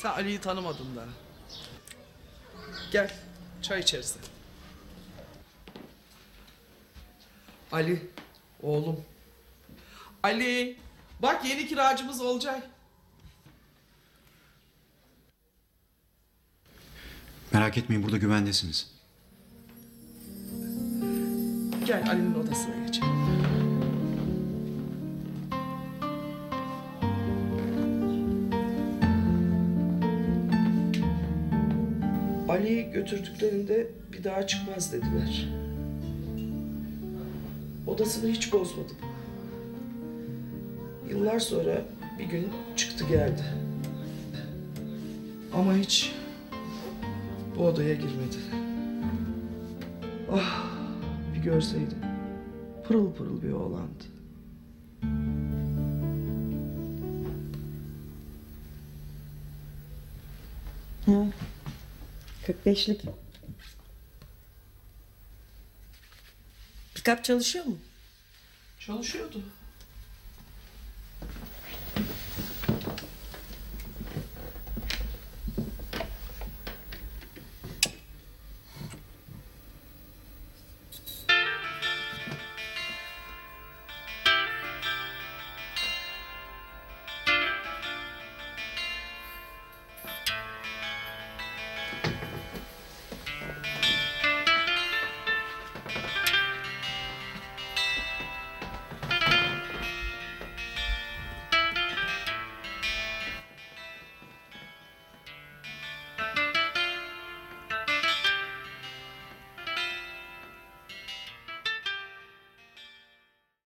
Sen Ali'yi tanımadın daha. Gel çay içeriz. Ali oğlum. Ali bak yeni kiracımız Olcay. Merak etmeyin burada güvendesiniz. Gel Ali'nin odasına geçelim. Ali'yi götürdüklerinde bir daha çıkmaz dediler. Odasını hiç bozmadım. Yıllar sonra bir gün çıktı geldi. Ama hiç bu odaya girmedi. Ah bir görseydin. Pırıl pırıl bir oğlandı. Ha. 45'lik. Pikap çalışıyor mu? Çalışıyordu.